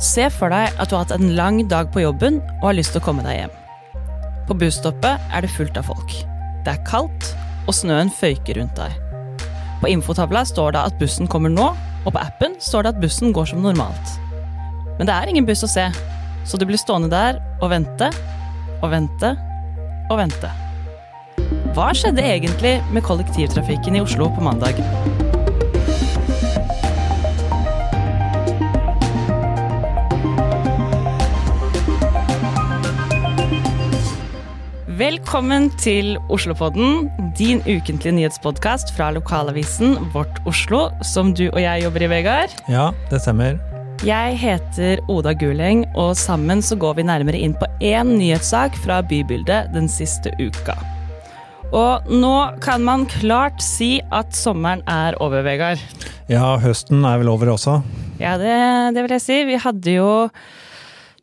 Se for deg at du har hatt en lang dag på jobben og har lyst til å komme deg hjem. På busstoppet er det fullt av folk. Det er kaldt, og snøen føyker rundt deg. På infotavla står det at bussen kommer nå, og på appen står det at bussen går som normalt. Men det er ingen buss å se, så du blir stående der og vente og vente og vente. Hva skjedde egentlig med kollektivtrafikken i Oslo på mandag? Velkommen til Oslopodden, din ukentlige nyhetspodkast fra lokalavisen Vårt Oslo, som du og jeg jobber i, Vegard. Ja, det stemmer. Jeg heter Oda Guleng, og sammen så går vi nærmere inn på én nyhetssak fra bybildet den siste uka. Og nå kan man klart si at sommeren er over, Vegard. Ja, høsten er vel over også. Ja, det, det vil jeg si. Vi hadde jo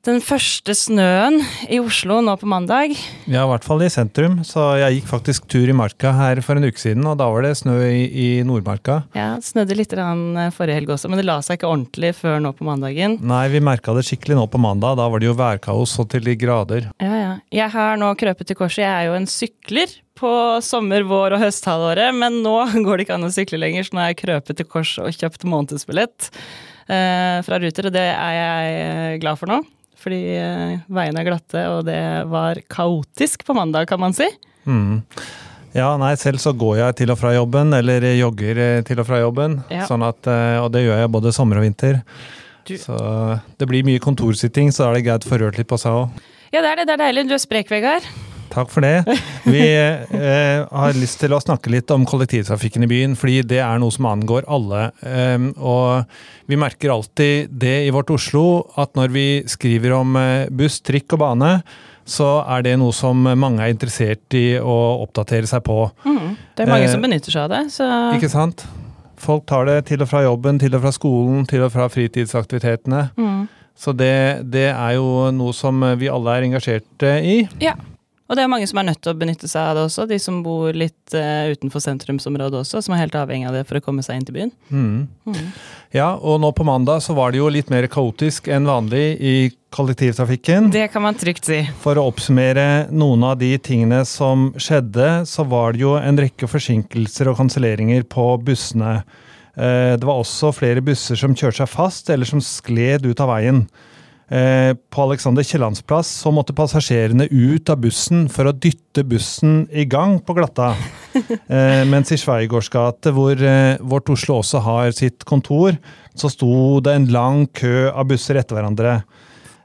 den første snøen i Oslo nå på mandag. Ja, i hvert fall i sentrum. Så jeg gikk faktisk tur i marka her for en uke siden, og da var det snø i, i Nordmarka. Ja, det snødde litt eh, forrige helg også, men det la seg ikke ordentlig før nå på mandagen. Nei, vi merka det skikkelig nå på mandag. Da var det jo værkaos så til de grader. Ja, ja. Jeg har nå krøpet til korset. Jeg er jo en sykler på sommer-, vår- og høsthalvåret, men nå går det ikke an å sykle lenger, så nå har jeg krøpet til korset og kjøpt månedsbillett eh, fra Ruter, og det er jeg eh, glad for nå fordi eh, veiene er glatte, og det var kaotisk på mandag, kan man si. Mm. Ja, nei, selv så går jeg til og fra jobben, eller jogger eh, til og fra jobben. Ja. Sånn at, eh, og det gjør jeg både sommer og vinter. Du. Så det blir mye kontorsitting, så da er det greit å få rørt litt på seg òg. Ja, det er det. Det er deilig. Du er sprek, Vegard. Takk for det. Vi eh, har lyst til å snakke litt om kollektivtrafikken i byen, fordi det er noe som angår alle. Um, og vi merker alltid det i vårt Oslo, at når vi skriver om eh, buss, trikk og bane, så er det noe som mange er interessert i å oppdatere seg på. Mm, det er mange eh, som benytter seg av det. Så. Ikke sant? Folk tar det til og fra jobben, til og fra skolen, til og fra fritidsaktivitetene. Mm. Så det, det, er jo noe som vi alle er engasjerte i. Ja. Og det er mange som er nødt til å benytte seg av det også, de som bor litt uh, utenfor sentrumsområdet også, som er helt avhengig av det for å komme seg inn til byen. Mm. Mm. Ja, og nå på mandag så var det jo litt mer kaotisk enn vanlig i kollektivtrafikken. Det kan man trygt si. For å oppsummere noen av de tingene som skjedde, så var det jo en rekke forsinkelser og kanselleringer på bussene. Uh, det var også flere busser som kjørte seg fast, eller som skled ut av veien. Eh, på Alexander Kiellands plass så måtte passasjerene ut av bussen for å dytte bussen i gang på glatta. Eh, mens i Sveigårds gate, hvor eh, Vårt Oslo også har sitt kontor, så sto det en lang kø av busser etter hverandre.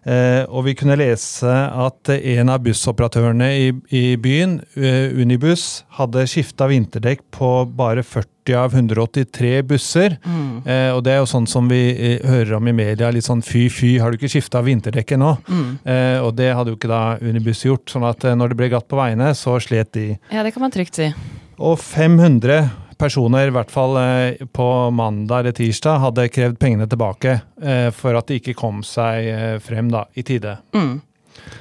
Og vi kunne lese at en av bussoperatørene i, i byen, Unibuss, hadde skifta vinterdekk på bare 40 av 183 busser. Mm. Eh, og det er jo sånn som vi eh, hører om i media, litt sånn fy fy, har du ikke skifta vinterdekket nå? Mm. Eh, og det hadde jo ikke da Unibuss gjort. sånn at eh, når det ble glatt på veiene, så slet de. Ja, det kan man trygt si. Og 500 personer, i hvert fall eh, på mandag eller tirsdag, hadde krevd pengene tilbake eh, for at de ikke kom seg frem da, i tide. Mm.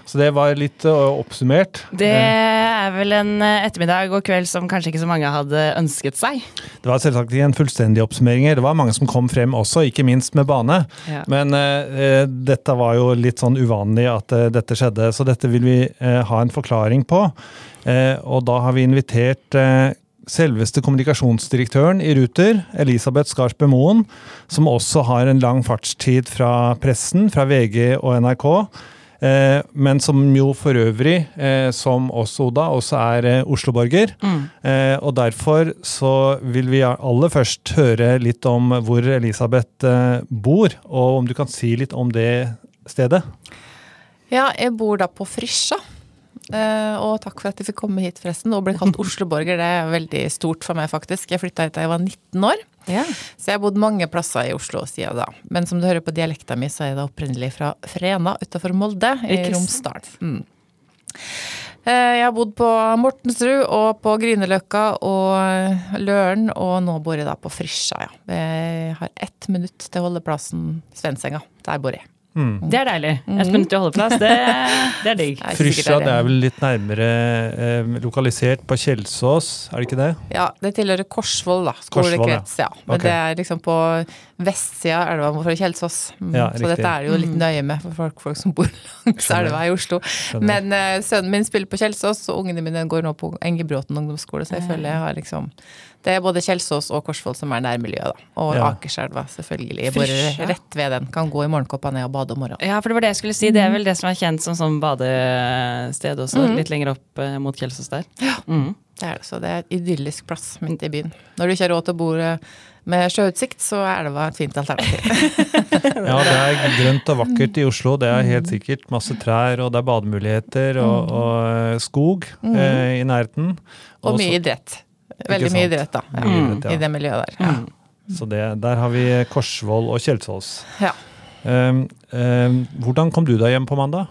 Så det var litt uh, oppsummert. Det er vel en uh, ettermiddag og kveld som kanskje ikke så mange hadde ønsket seg? Det var selvsagt ikke en fullstendig oppsummering. Det var mange som kom frem også, ikke minst med bane. Ja. Men uh, dette var jo litt sånn uvanlig at dette skjedde, så dette vil vi ha en forklaring på. og da har vi invitert selveste kommunikasjonsdirektøren i Ruter, Elisabeth Skarsbø Moen, som også har en lang fartstid fra pressen, fra VG og NRK. Eh, men som jo for øvrig, eh, som oss, Oda, også er eh, Oslo-borger. Mm. og derfor så vil vi aller først høre litt om hvor Elisabeth bor, og om du kan si litt om det stedet? Ja, jeg bor da på Frysja. Uh, og takk for at jeg fikk komme hit, forresten. Og ble kalt Oslo-borger. Det er veldig stort for meg, faktisk. Jeg flytta hit da jeg var 19 år. Ja. Så jeg har bodd mange plasser i Oslo siden da. Men som du hører på dialekta mi, så er det opprinnelig fra Frena utafor Molde i Romsdal. Mm. Uh, jeg har bodd på Mortensrud og på Grünerløkka og Løren, og nå bor jeg da på Frisja, ja. Jeg har ett minutt til holdeplassen Svensenga. Der bor jeg. Mm. Det er deilig. Et minutt til holdeplass, det, det er digg. Frysja det er vel litt nærmere eh, lokalisert på Kjelsås, er det ikke det? Ja, det tilhører Korsvoll, da. Skolekrets. Ja. Men okay. det er liksom på vestsida av elva for Kjelsås. Mm, ja, så dette er det jo litt mm. nøye med for folk, folk som bor langs elva i Oslo. Skjønner. Men eh, sønnen min spiller på Kjelsås, og ungene mine går nå på Engebråten ungdomsskole, så jeg føler jeg har liksom det er både Kjelsås og Korsvoll som er nærmiljøet, da. Og ja. Akerselva, selvfølgelig. Bare rett ved den. Kan gå i morgenkåpa ned og bade om morgenen. Ja, for det var det jeg skulle si. Det er vel det som er kjent som sånn badested også, mm. litt lenger opp eh, mot Kjelsås der. Ja, mm. det er det. Så det er et idyllisk plass midt i byen. Når du ikke har råd til å bo eh, med sjøutsikt, så er det et fint alternativ. ja, det er grønt og vakkert i Oslo, det er helt sikkert. Masse trær, og det er bademuligheter og, mm. og eh, skog mm. eh, i nærheten. Og, og mye idrett. Veldig mye idrett, da. Ja, idrett, ja. I det miljøet der. Mm. Så det, der har vi Korsvoll og Kjelsås. Ja. Um, um, hvordan kom du deg hjem på mandag?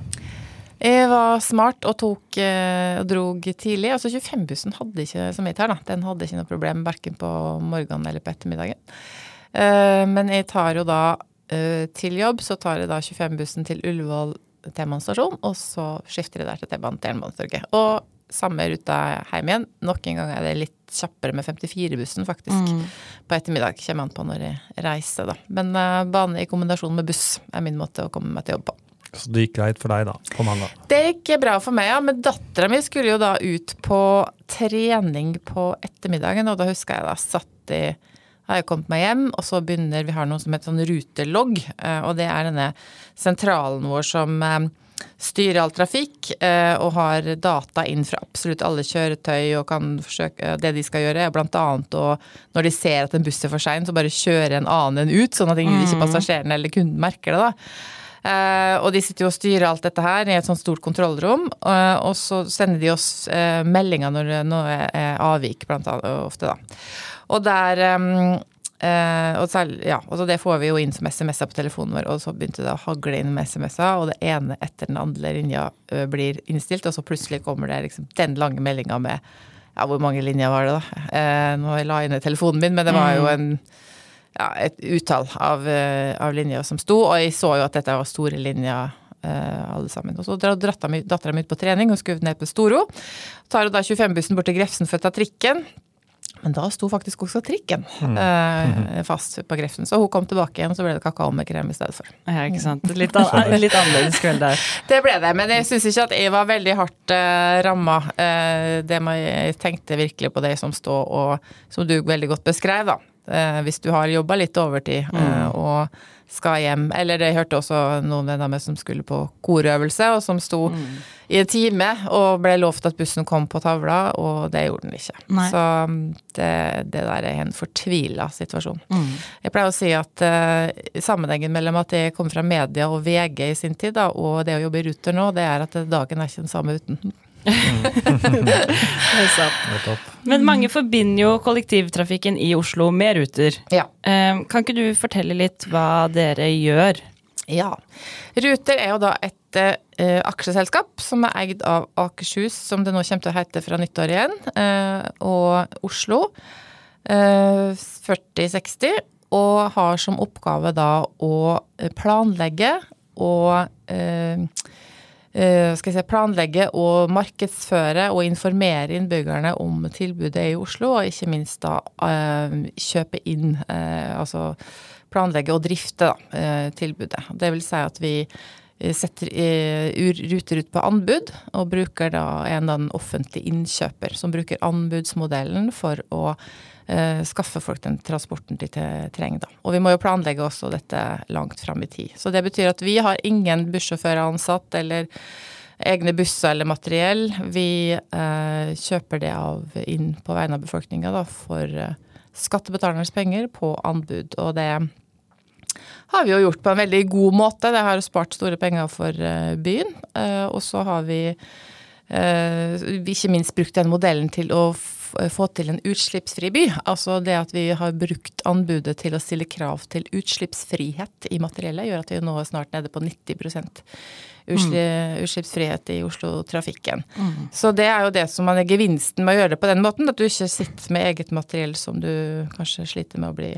Jeg var smart og tok eh, og drog tidlig. Altså 25-bussen hadde ikke så mye her, da. Den hadde ikke noe problem verken på morgenen eller på ettermiddagen. Uh, men jeg tar jo da uh, til jobb, så tar jeg da 25-bussen til Ullevål T-banestasjon, og så skifter jeg der til T-banen til Jernbanetorget. Og samme ruta hjem igjen. Nok en gang er det litt kjappere med 54-bussen, faktisk. Mm. På ettermiddag kommer an på når jeg reiser, da. Men uh, bane i kombinasjon med buss er min måte å komme meg til jobb på. Så det gikk greit for deg da, på mandag? Det gikk bra for meg, ja. Men dattera mi skulle jo da ut på trening på ettermiddagen, og da husker jeg da satt i har jeg kommet meg hjem, og så begynner Vi har noe som heter sånn rutelogg, eh, og det er denne sentralen vår som eh, styrer all trafikk eh, og har data inn fra absolutt alle kjøretøy og kan forsøke Det de skal gjøre, er annet å Når de ser at en buss er for sein, så bare kjøre en annen en ut, sånn at ikke mm. passasjerene eller kunden merker det. da. Uh, og de sitter jo og styrer alt dette her i et sånt stort kontrollrom. Uh, og så sender de oss uh, meldinger når det noe er avvik, blant annet, ofte, da. Og der um, Uh, og selv, ja, og det får vi jo inn som SMS-er på telefonen vår, og så begynte det å hagle inn med SMS-er, og det ene etter den andre linja uh, blir innstilt, og så plutselig kommer det liksom den lange meldinga med ja, hvor mange linjer var det, da? Uh, nå la jeg inn telefonen min, men det var jo mm. en ja, et utall av, av, linjer som sto, og jeg så jo at dette var store linjer. alle sammen. Og så drar dattera mi ut på trening hun skulle ned på Storo. Tar da 25-bussen bort til Grefsen for å ta trikken. Men da sto faktisk også trikken mm. eh, fast på Grefsen. Så hun kom tilbake igjen, så ble det kakao med krem i stedet for. Ja, ikke sant. Litt, an litt annerledes kveld der. Det ble det, men jeg syns ikke at jeg var veldig hardt eh, ramma. Eh, det jeg tenkte virkelig på det som står, og som du veldig godt beskrev, da. Eh, hvis du har jobba litt overtid mm. og skal hjem. Eller jeg hørte også noen venner med som skulle på korøvelse, og som sto mm. i en time og ble lovt at bussen kom på tavla, og det gjorde den ikke. Nei. Så det, det, der er en fortvila situasjon. Mm. Jeg pleier å si at uh, sammenhengen mellom at jeg kom fra media og VG i sin tid, da, og det å jobbe i Ruter nå, det er at dagen er ikke den samme uten. det er sant. Men mange forbinder jo kollektivtrafikken i Oslo med Ruter. Ja. Ehm, kan ikke du fortelle litt hva dere gjør? Ja. Ruter er jo da et uh, aksjeselskap som er eid av Akershus, som det nå kommer til å hete fra nyttår igjen, uh, og Oslo. Uh, 4060. Og har som oppgave da å planlegge og Eh, si, planlegge og markedsføre og informere innbyggerne om tilbudet i Oslo, og ikke minst da eh, kjøpe inn, eh, altså planlegge og drifte da, tilbudet. Det vil si at vi setter ruter ut på anbud, og bruker da en annen offentlig innkjøper som bruker anbudsmodellen for å uh, skaffe folk den transporten de trenger. Da. Og vi må jo planlegge også dette langt fram i tid. Så det betyr at vi har ingen bussjåfører ansatt eller egne busser eller materiell. Vi eh, kjøper det av inn på vegne av befolkninga for uh, skattebetalernes penger på anbud. Og det har vi jo gjort på en veldig god måte. Det har spart store penger for byen. Og så har vi ikke minst brukt den modellen til å Eh, få til en utslippsfri by. Altså det at vi har brukt anbudet til å stille krav til utslippsfrihet i materiellet, gjør at vi nå er snart nede på 90 mm. utslippsfrihet i Oslo-trafikken. Mm. Så det er jo det som er gevinsten med å gjøre det på den måten. At du ikke sitter med eget materiell som du kanskje sliter med å bli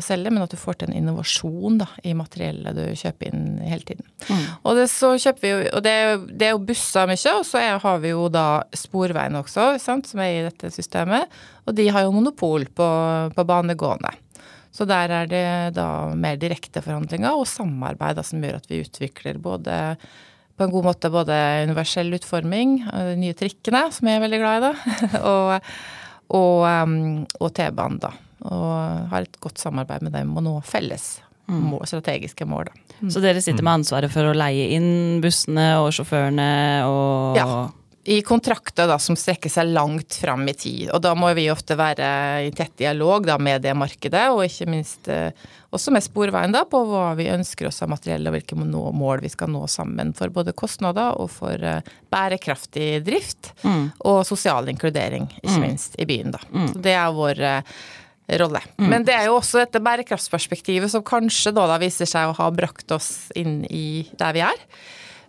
å selge, men at du får til en innovasjon da, i materiellet du kjøper inn hele tiden. Mm. Og det, så kjøper vi jo, og det, det er jo busser mye, og så er, har vi jo da Sporveien også, sant, som er i dette systemet. Og de har jo monopol på, på banegående. Så der er det da mer direkte forhandlinger og samarbeid da, som gjør at vi utvikler både på en god måte både universell utforming, de nye trikkene, som jeg er veldig glad i, da, og, og, um, og T-banen, da. Og har et godt samarbeid med dem og nå felles mm. mål, strategiske mål. Da. Mm. Så dere sitter med ansvaret for å leie inn bussene og sjåførene og Ja i kontrakter da, som strekker seg langt fram i tid. Og da må vi ofte være i tett dialog da, med det markedet, og ikke minst eh, også med Sporveien da, på hva vi ønsker oss av materiell og hvilke mål vi skal nå sammen for både kostnader og for eh, bærekraftig drift mm. og sosial inkludering, ikke mm. minst, i byen. da. Mm. Så det er vår eh, rolle. Mm. Men det er jo også dette bærekraftsperspektivet som kanskje da, da viser seg å ha brakt oss inn i der vi er.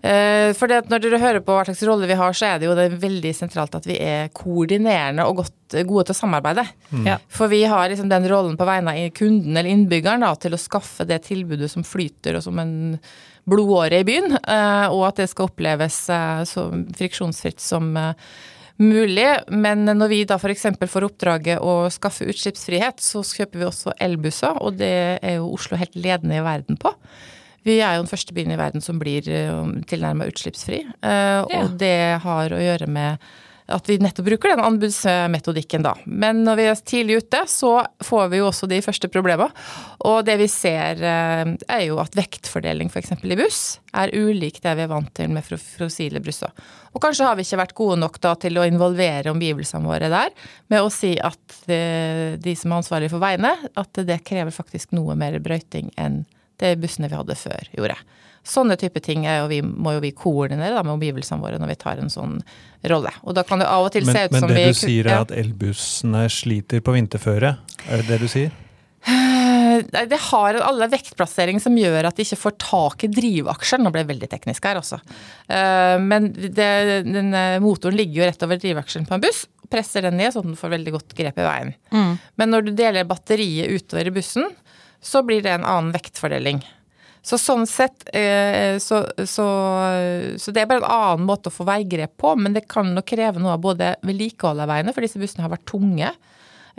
Eh, for når dere hører på hva slags rolle vi har, så er det jo det veldig sentralt at vi er koordinerende og godt, gode til å samarbeide. Mm. Ja. For vi har liksom den rollen på vegne av kunden eller innbyggeren da, til å skaffe det tilbudet som flyter og som en blodåre i byen, eh, og at det skal oppleves eh, så friksjonsfritt som mulig. Men når vi da f.eks. får oppdraget å skaffe utslippsfrihet, så kjøper vi også elbusser, og det er jo Oslo helt ledende i verden på. Vi er jo den første byen i verden som blir eh, tilnærma utslippsfri. Eh. Og det har å gjøre med at vi nettopp bruker den anbudsmetodikken da. Men når vi er tidlig ute, så får vi jo også de første problemene. Og det vi ser eh, er jo at vektfordeling f.eks. i buss er ulik det vi er vant til med fossile brusser. Og kanskje har vi ikke vært gode nok da til å involvere omgivelsene våre der med å si at de som er ansvarlige for veiene, at det krever faktisk noe mer brøyting enn det bussene vi hadde før, gjorde. Sånne type ting jo vi, må jo vi koordinere da, med omgivelsene våre når vi tar en sånn rolle. Og da kan det av og til men, se ut som vi Men det du sier er at elbussene sliter på vinterføre? Er det det du sier? Det har alle vektplassering som gjør at de ikke får tak i drivaksjen. Nå ble det veldig teknisk her, også. Eh, men det, den, eh, motoren ligger jo rett over drivaksjen på en buss. Presser den ned sånn at den får veldig godt grep i veien. Mm. Men når du deler batteriet utover i bussen, så blir det en annen vektfordeling. Så sånn sett eh, så, så, så, det er bare en annen måte å få veigrep på, men det kan nok kreve noe av både vedlikehold av veiene, for disse bussene har vært tunge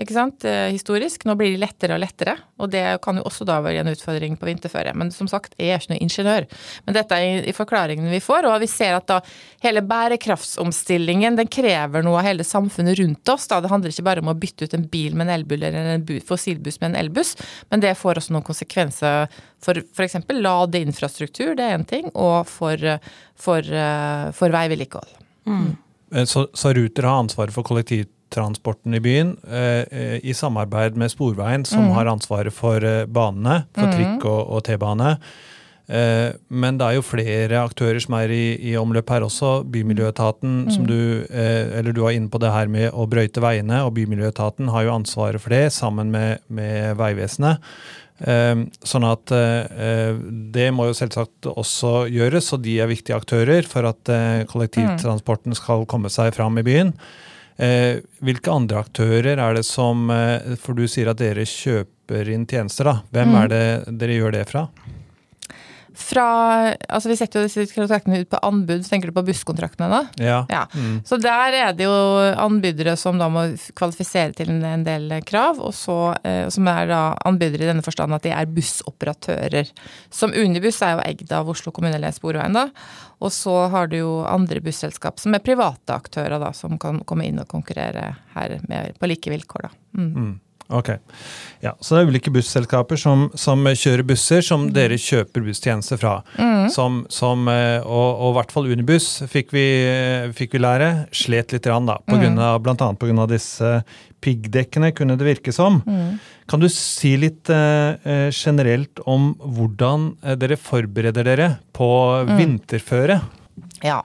ikke sant, eh, historisk. Nå blir de lettere og lettere, og det kan jo også da være en utfordring på vinterføre. Men som sagt, jeg er ikke noen ingeniør. Men dette er i forklaringene vi får, og vi ser at da hele bærekraftsomstillingen den krever noe av hele samfunnet rundt oss. da Det handler ikke bare om å bytte ut en bil med en elbil eller en fossilbuss med en elbuss, men det får også noen konsekvenser for f.eks. ladeinfrastruktur, det er én ting, og for, for, eh, for veivedlikehold. Mm. Så, så Ruter har ansvaret for kollektivt transporten i byen, eh, i samarbeid med Sporveien, som mm. har ansvaret for eh, banene, for mm. trikk og, og T-bane. Eh, men det er jo flere aktører som er i, i omløp her også. Bymiljøetaten, mm. som du eller du var inne på det her med å brøyte veiene, og Bymiljøetaten har jo ansvaret for det, sammen med, med Vegvesenet. Sånn at det må jo selvsagt også gjøres, og de er viktige aktører for at kollektivtransporten skal komme seg fram i byen. Eh, hvilke andre aktører er det som eh, For du sier at dere kjøper inn tjenester, da. Hvem mm. er det dere gjør det fra? Fra Altså, vi setter jo disse kontraktene ut på anbud. Så tenker du på busskontraktene da? Ja. ja. Mm. Så der er det jo anbydere som da må kvalifisere til en del krav, og så, eh, som er da anbydere i denne forstand at de er bussoperatører. Som Unibuss er jo eid av Oslo kommune eller Sporveien, da. Og så har du jo andre busselskap som er private aktører, da, som kan komme inn og konkurrere her med, på like vilkår. da. Mm. Mm. Ok. Ja, Så det er ulike busselskaper som, som kjører busser som mm. dere kjøper busstjenester fra. Mm. Som, som, eh, og, i hvert fall Unibuss fikk vi, fikk vi lære. Slet litt, da, på grunn av, blant annet pga. disse piggdekkene, kunne det virke som. Mm. Kan du si litt eh, eh generelt om hvordan eh, dere forbereder dere på mm. vinterføre? Ja,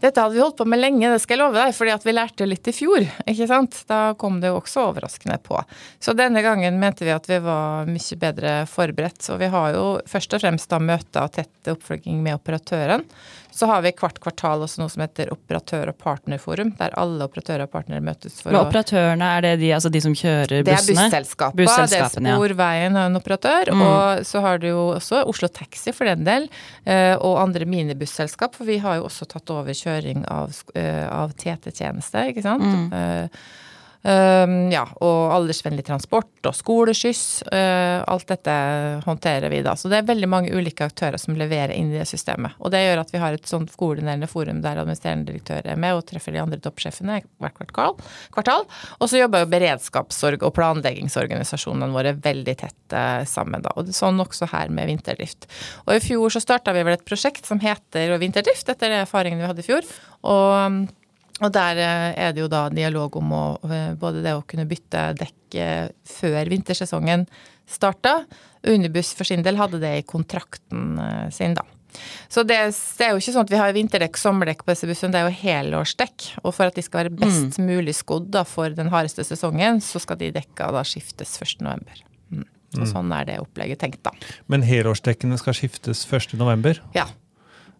dette hadde vi holdt på med lenge, det skal jeg love deg, fordi at vi lærte litt i fjor. ikke sant? Da kom det jo også overraskende på. Så denne gangen mente vi at vi var mye bedre forberedt. Og vi har jo først og fremst da møter og tett oppfølging med operatøren. Så har vi hvert kvartal også noe som heter operatør- og partnerforum, der alle operatører og partnere møtes for Men operatørene, er det de, altså de som kjører bussene? Det er busselskapene. Det er Sporveien har en operatør. Mm. Og så har du jo også Oslo Taxi for den del, eh, og andre minibusselskap. For vi har jo også tatt over kjøring av, eh, av TT-tjeneste, ikke sant. Mm. Eh, Um, ja, og aldersvennlig transport og skoleskyss. Uh, alt dette håndterer vi da. Så det er veldig mange ulike aktører som leverer inn i det systemet. Og det gjør at vi har et sånt koordinerende forum der administrerende direktør er med og treffer de andre toppsjefene hvert kvartal. Og så jobber jo beredskapsorg og planleggingsorganisasjonene våre veldig tett uh, sammen, da. Og sånn også her med vinterdrift. Og i fjor så starta vi vel et prosjekt som heter Vinterdrift, etter erfaringene vi hadde i fjor. Og og der eh, er det jo da dialog om å, eh, både det å kunne bytte dekk eh, før vintersesongen starta. Unibuss for sin del hadde det i kontrakten sin, da. Så det, det, er jo ikke sånn at vi har vinterdekk, sommerdekk på disse bussene, det er jo helårsdekk. Og for at de skal være best mm. mulig skodd da, for den hardeste sesongen, så skal de dekka da skiftes 1.11. Mm. Og mm. sånn er det opplegget tenkt, da. Men helårsdekkene skal skiftes 1.11.? Ja.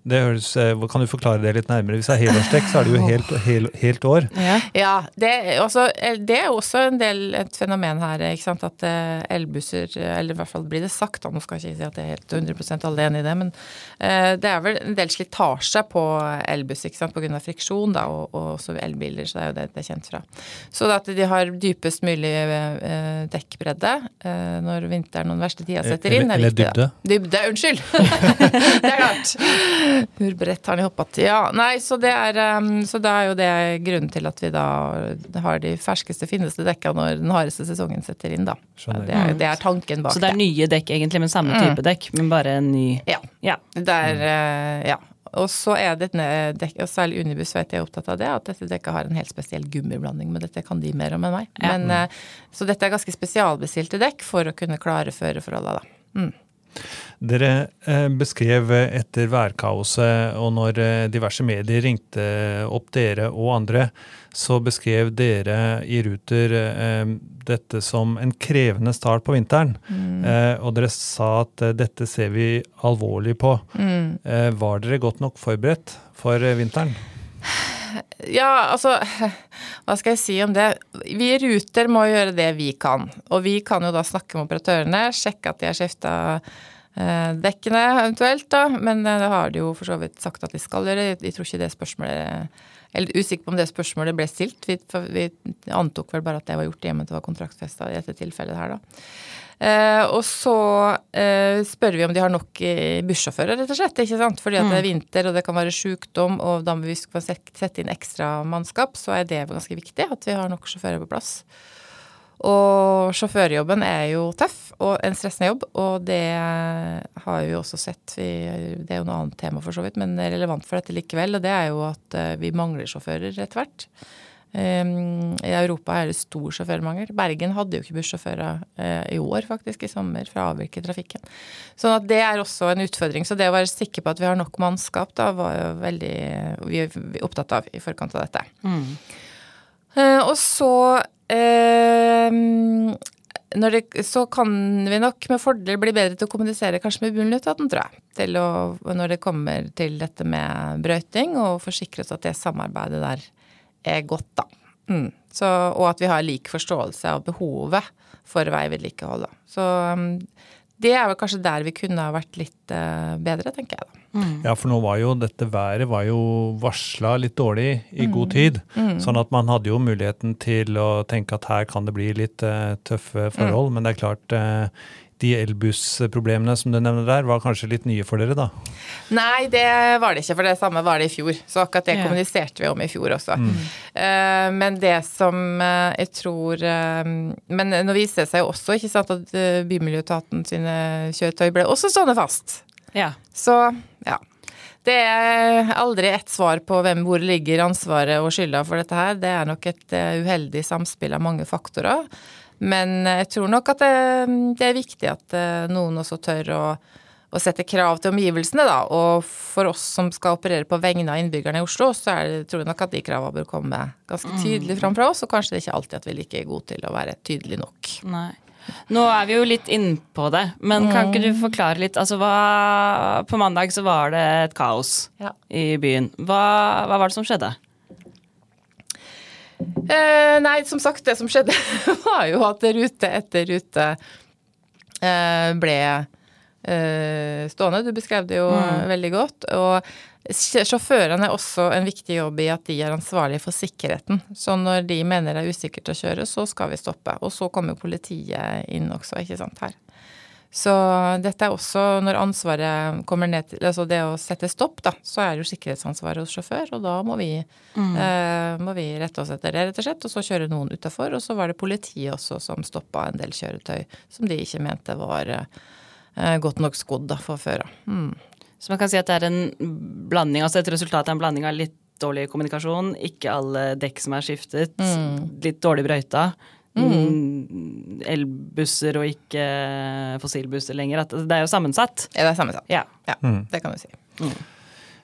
Det høres, eh, kan du forklare det litt nærmere? Hvis det er helårsdekk, så er det jo helt, helt, helt år. Ja, ja det, også, eh, det, er også en del et fenomen her. ikke sant, At eh, elbusser, eller i hvert fall blir det sagt, da, nå skal jeg ikke si at jeg er helt 100 alle enig i det, men det er vel en del slitasje på elbuss ikke sant, pga. friksjon da, og, og, også elbiler. Så det er jo det det er kjent fra. Så at de har dypest mulig dekkbredde når vinteren og den verste tida setter inn, eller. Eller dybde. Dybde, unnskyld! det er klart. Hvor bredt har de hoppa til? Ja, nei, så det, er, um, så det er jo det grunnen til at vi da har de ferskeste, fineste dekka når den hardeste sesongen setter inn, da. Det er, det er, tanken bak det. Så det er nye dekk egentlig, men samme type mm. dekk, men bare en ny Ja. ja. Det er, uh, ja. Og så er dette dekk, og særlig Unibus vet jeg er opptatt av det, at dette dekket har en helt spesiell gummiblanding, men dette kan de mer om enn meg. Men, ja. uh, så dette er ganske spesialbestilte dekk for å kunne klare føreforholda, da. Mm. Dere eh, beskrev etter værkaoset og når eh, diverse medier ringte opp dere og andre, så beskrev dere i Ruter eh, dette som en krevende start på vinteren. Mm. Og dere sa at dette ser vi alvorlig på. Mm. Var dere godt nok forberedt for vinteren? Ja, altså Hva skal jeg si om det? Vi i Ruter må gjøre det vi kan. Og vi kan jo da snakke med operatørene, sjekke at de har skifta Eh, dekkene eventuelt, da. Men eh, det har de jo for så vidt sagt at de skal gjøre. Jeg tror ikke det spørsmålet Eller usikker på om det spørsmålet ble stilt. Vi, vi antok vel bare at det var gjort i og med at det var kontraktfesta i dette tilfellet her, da. Eh, og så eh, spør vi om de har nok eh, bussjåfører, rett og slett. ikke sant? Fordi at det er mm. vinter og det kan være sykdom, og da må vi sette inn ekstra mannskap, så er det ganske viktig at vi har nok sjåfører på plass. Og sjåførjobben er jo tøff og en stressende jobb, og det har vi jo også sett. Det er jo noe annet tema for så vidt, men relevant for dette likevel. Og det er jo at eh, vi mangler sjåfører etter hvert. Um, I Europa er det stor sjåførmangel. Bergen hadde jo ikke bussjåfører uh, i år, faktisk, i sommer, for å avvirke trafikken. Sånn at det er også en utfordring. Så det å være sikker på at vi har nok mannskap, da var jo veldig vi er opptatt av i forkant av dette. Mm. Uh, og så Uh, det, så kan vi nok med fordel bli bedre til å kommunisere kanskje med Bunnlutaten, tror jeg. Til å, når det kommer til dette med brøyting, og forsikre oss at det samarbeidet der er godt, da. Mm. Så, og at vi har lik forståelse av behovet for veivedlikehold. Så um, det er vel kanskje der vi kunne ha vært litt uh, bedre, tenker jeg da. Mm. Ja, for nå var jo dette været var jo varsla litt dårlig i mm. god tid. Mm. Sånn at man hadde jo muligheten til å tenke at her kan det bli litt uh, tøffe forhold. Mm. Men det er klart, uh, de elbussproblemene som du nevner der, var kanskje litt nye for dere, da? Nei, det var det ikke, for det samme var det i fjor. Så akkurat det ja. kommuniserte vi om i fjor også. Mm. Uh, men det som uh, jeg tror uh, Men nå viser det seg jo også ikke sant, at Bymiljøetaten sine kjøretøy ble også stående fast. Ja. Så ja. Det er aldri ett svar på hvem hvor ligger ansvaret og skylda for dette her. Det er nok et uheldig samspill av mange faktorer. Men jeg tror nok at det, det er viktig at eh, noen også tør å, å, sette krav til omgivelsene, da. Og for oss som skal operere på vegne av innbyggerne i Oslo, så er det, tror jeg nok at de kravene bør komme ganske tydelig mm. fram fra oss. Og kanskje det er ikke alltid at vi er like gode til å være tydelige nok. Nei. Nå er vi jo litt innpå det, men kan ikke du mm. forklare litt? Altså, hva, på mandag så var det et kaos ja. i byen. Hva, hva var det som skjedde? Eh, nei, som sagt, det som skjedde, var jo at rute etter rute eh, ble stående. Du beskrev det jo mm. veldig godt. Og sjåførene er også en viktig jobb i at de er ansvarlige for sikkerheten. Så når de mener det er usikkert å kjøre, så skal vi stoppe. Og så kommer politiet inn også, ikke sant, her. Så dette er også når ansvaret kommer ned til Altså det å sette stopp, da, så er det jo sikkerhetsansvaret hos sjåfør, og da må vi, mm. eh, må vi rette oss etter det, rett og slett. Og så kjøre noen utafor. Og så var det politiet også som stoppa en del kjøretøy som de ikke mente var eh, godt nok skodd for føra. Mm. Så man kan si at det er en blanding, altså et resultat av en blanding av litt dårlig kommunikasjon, ikke alle dekk som er skiftet, mm. litt dårlig brøyta. Mm. elbusser og ikke fossilbusser lenger. At det er jo sammensatt. Ja, det er sammensatt. Ja, ja mm. det kan du si. Mm.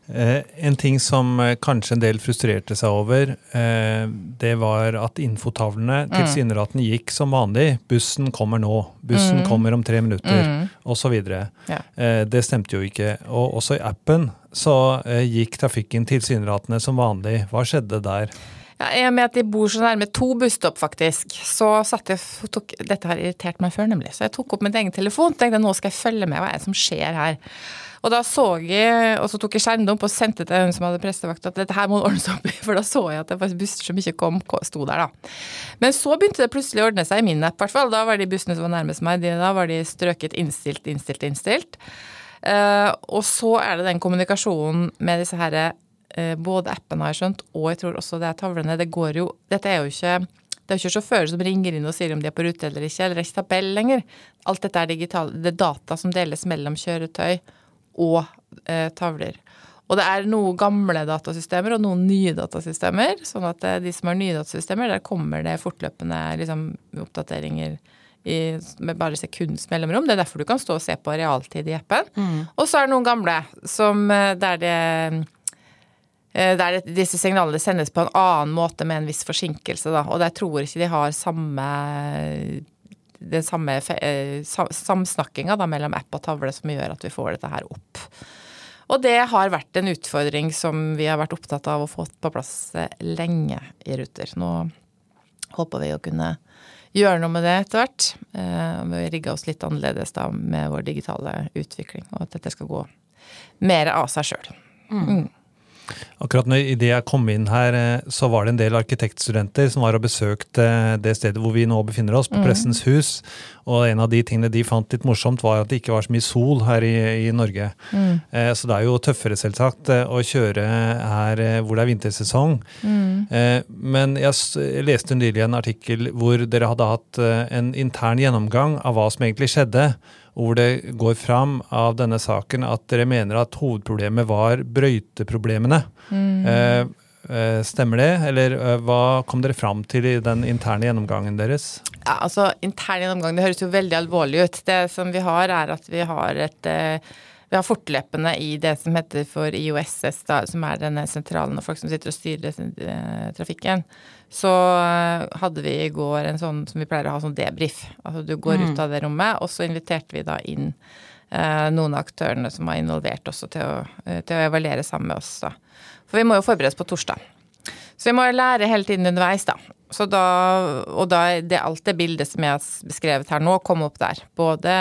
Eh, en ting som eh, kanskje en del frustrerte seg over, eh, det var at infotavlene mm. tilsynelatende gikk som vanlig. Bussen kommer nå. Bussen mm. kommer om tre minutter, mm. osv. Ja. Eh, det stemte jo ikke. Og også i appen så eh, gikk trafikken tilsynelatende som vanlig. Hva skjedde der? Ja, I og med at de bor så nærme to busstopp, faktisk, så satt jeg tok, Dette har irritert meg før, nemlig. Så jeg tok opp min egen telefon tenkte nå skal jeg følge med hva er det som skjer her. Og da så jeg, og så tok jeg skjermdump og sendte til hun som hadde prestevakt at dette her må ordnes opp i, for da så jeg at det var busser som ikke kom, sto der, da. Men så begynte det plutselig å ordne seg i min app, i hvert fall. Da var de bussene som var nærmest meg, de, da var de strøket innstilt, innstilt, innstilt. Uh, og så er det den kommunikasjonen med disse herre både appen har jeg skjønt, og jeg tror også det er tavlene. Det går jo Dette er jo ikke det er jo ikke sjåfører som ringer inn og sier om de er på rute eller ikke, eller ikke tabell lenger. Alt dette er digital, det er data som deles mellom kjøretøy og eh, tavler. Og det er noen gamle datasystemer og noen nye datasystemer. Sånn at eh, de som har nye datasystemer, der kommer det fortløpende liksom, oppdateringer i, med bare sekunds mellomrom. Det er derfor du kan stå og se på realtid i appen. Mm. Og så er det noen gamle som, eh, der det Eh, der disse signalene sendes på en annen måte med en viss forsinkelse. Da. Og der tror ikke de har samme den samme eh, samsnakkinga mellom app og tavle som gjør at vi får dette her opp. Og det har vært en utfordring som vi har vært opptatt av å få på plass eh, lenge i Ruter. Nå håper vi å kunne gjøre noe med det etter hvert. Vi rigga oss litt annerledes da med vår digitale utvikling, og at dette skal gå mer av seg sjøl. Mm. Akkurat når idet jeg kom inn her, eh, så var det en del arkitektstudenter som var og besøkte det stedet hvor vi nå befinner oss, på mm. Pressens hus. Og en av de tingene de fant litt morsomt, var at det ikke var så mye sol her i, i Norge. Mm. Eh, så det er jo tøffere, selvsagt, eh, å kjøre her eh, hvor det er vintersesong. Mm. Eh, men jeg leste nylig en artikkel hvor dere hadde hatt en intern gjennomgang av hva som egentlig skjedde hvor det går fram av denne saken at dere mener at hovedproblemet var brøyteproblemene. Mm. Eh, eh, stemmer det, eller eh, hva kom dere fram til i den interne gjennomgangen deres? Ja, altså Intern gjennomgang det høres jo veldig alvorlig ut. Det som vi har, er at vi har et vi har fortløpende i det som heter for IOSS, da, som er denne sentralen av folk som sitter og styrer trafikken så eh, hadde vi i går en sånn som vi pleier å ha, sånn debrief. Altså du går mm. ut av det rommet, og så inviterte vi da inn eh, noen av aktørene som var involvert også til å, eh, til å evaluere sammen med oss. da. For vi må jo forberedes på torsdag. Så vi må lære hele tiden underveis, da. Så da, og da det, alt det bildet som jeg har beskrevet her nå, kom opp der. Både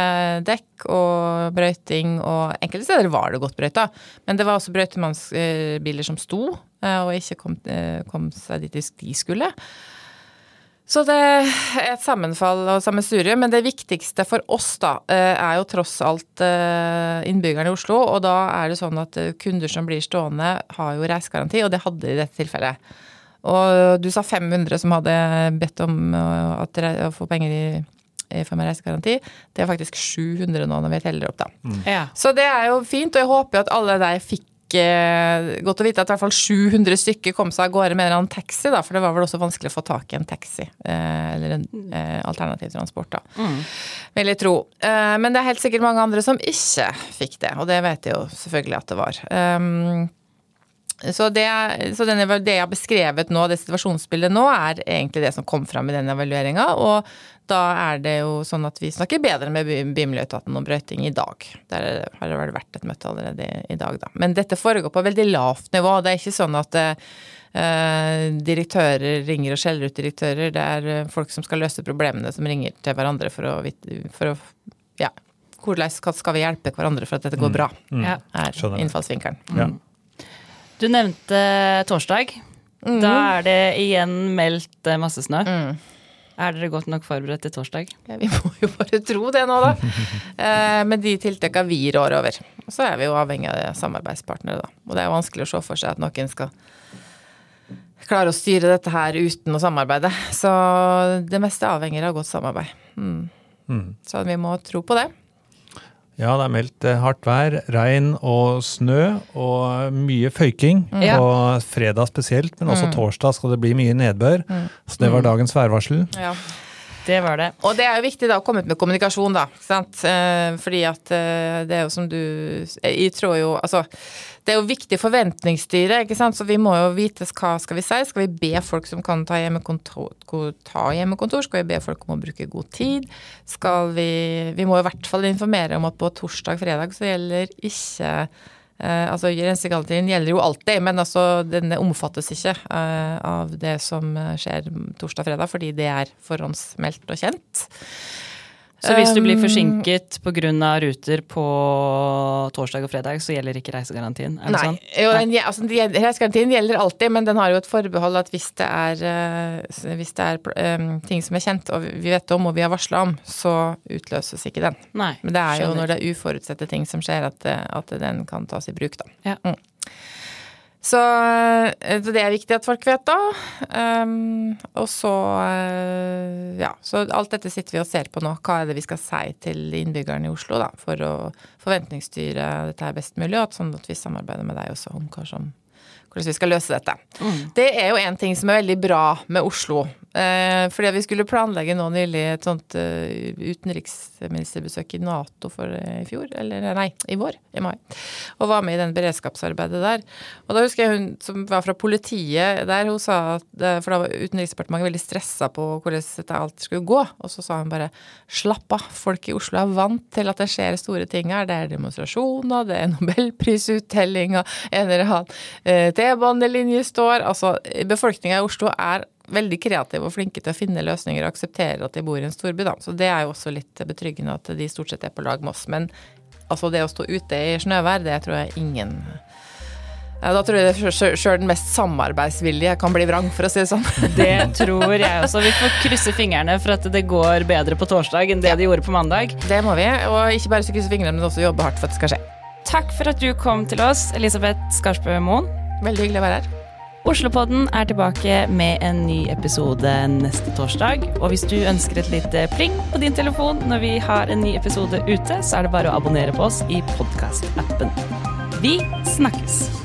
dekk og brøyting, og enkelte steder var det godt brøyta. Men det var også brøytemannsbiler som sto, eh, og ikke kom, eh, kom seg dit de skulle. Så det er et sammenfall og sammensurium. Men det viktigste for oss da, eh, er jo tross alt innbyggerne i Oslo. Og da er det sånn at kunder som blir stående, har jo reisegaranti, og det hadde de i dette tilfellet. Og du sa 500 som hadde bedt om at, å få penger i, for meg reisegaranti. Det er faktisk 700 nå når vi teller opp, da. Mm. Ja. Så det er jo fint, og jeg håper jo at alle der fikk godt å vite at i hvert fall 700 stykker kom seg av gårde med en eller annen taxi, da, for det var vel også vanskelig å få tak i en taxi. Eh, eller en eh, alternativ transport, da. Mm. Vil jeg tro. Eh, men det er helt sikkert mange andre som ikke fikk det, og det vet jeg jo selvfølgelig at det var. Så, det, så den, det jeg har beskrevet nå, det situasjonsbildet nå, er egentlig det som kom fram i den evalueringa. Og da er det jo sånn at vi snakker bedre med Bymiljøetaten om brøyting i dag. Der har det vel vært et møte allerede i dag, da. Men dette foregår på veldig lavt nivå. Det er ikke sånn at eh, direktører ringer og skjeller ut direktører. Det er folk som skal løse problemene, som ringer til hverandre for å, for å ja, hvordan skal vi hjelpe hverandre for at dette går bra, Ja. er innfallsvinkelen. Mm. Ja. Du nevnte torsdag. Da er det igjen meldt eh, masse snø. Er dere godt nok forberedt til torsdag? Ja, vi må jo bare tro det nå, da. Eh, med de tiltakene vi rår over. Så er vi jo avhengig av samarbeidspartnere, da. Og det er vanskelig å se for seg at noen skal klare å styre dette her uten å samarbeide. Så det meste avhenger av godt samarbeid. Mm. Så vi må tro på det. Ja, det er meldt eh, hardt vær, regn og snø og mye føyking Mm. på fredag spesielt, men også torsdag skal det bli mye nedbør. Så det var dagens værvarsel. Ja. Det var det. Og det er jo viktig da å komme ut med kommunikasjon, da. Ikke sant? Eh, fordi at eh, det er jo som du Jeg tror jo Altså, det er jo viktig forventningsstyre, ikke sant. Så vi må jo vite hva skal vi si. Skal vi be folk som kan ta hjemmekontor, ta hjemmekontor? Skal vi be folk om å bruke god tid? Skal vi Vi må i hvert fall informere om at på torsdag-fredag så gjelder ikke Eh, altså Rensegarantien gjelder jo alltid, men altså denne omfattes ikke eh, av det som eh, skjer torsdag-fredag, fordi det er forhåndsmeldt og kjent. Så hvis du blir forsinket pga. ruter på torsdag og fredag, så gjelder ikke reisegarantien? Er det Nei. sånn? Jo, den, altså, reisegarantien gjelder alltid, men den har jo et forbehold at hvis det er, eh, hvis det er um, ting som er kjent og vi vet om og vi har varsla om, så utløses ikke den. Nei. Men det er jo skjønner. når det er uforutsette ting som skjer, at, at den kan tas i bruk, da. Ja. Mm. Så, eh, det er viktig at folk vet, da. Um, og så eh, Ja, så alt dette sitter vi og ser på nå. Hva er det vi skal si til innbyggerne i Oslo, da, for å forventningsstyre dette her best mulig, og at, sånn at vi samarbeider med deg også om hva som hvordan vi skal løse dette. Det er jo en ting som er veldig bra med Oslo. Eh, fordi vi skulle planlegge nå nylig et sånt uh, utenriksministerbesøk i Nato for uh, i fjor, eller nei, i vår, i mai. Og var med i den beredskapsarbeidet der. Og da husker jeg hun som var fra politiet der, hun sa at eh, For da var Utenriksdepartementet veldig stressa på hvordan dette alt skulle gå. Og så sa hun bare slapp av, folk i Oslo er vant til at det skjer store ting her. Det er demonstrasjoner, det er nobelprisuttelling og en eller annen eh, T-banelinje står. Altså, befolkninga i Oslo er veldig kreative og flinke til å finne løsninger og aksepterer at de bor i en storby, da. Så det er jo også litt betryggende at de stort sett er på lag med oss. Men altså, det å stå ute i snøvær, det tror jeg ingen ja, Da tror jeg sjøl den mest samarbeidsvillige kan bli vrang, for å si det sånn. Det tror jeg også. Vi får krysse fingrene for at det går bedre på torsdag enn det de gjorde på mandag. Det må vi. Og ikke bare krysse fingrene, men også jobbe hardt for at det skal skje. Takk for at du kom til oss, Elisabeth Skarsbø Moen. Veldig hyggelig å være her. Oslopodden er tilbake med en ny episode neste torsdag. Og hvis du ønsker et lite pling på din telefon når vi har en ny episode ute, så er det bare å abonnere på oss i podkastappen. Vi snakkes!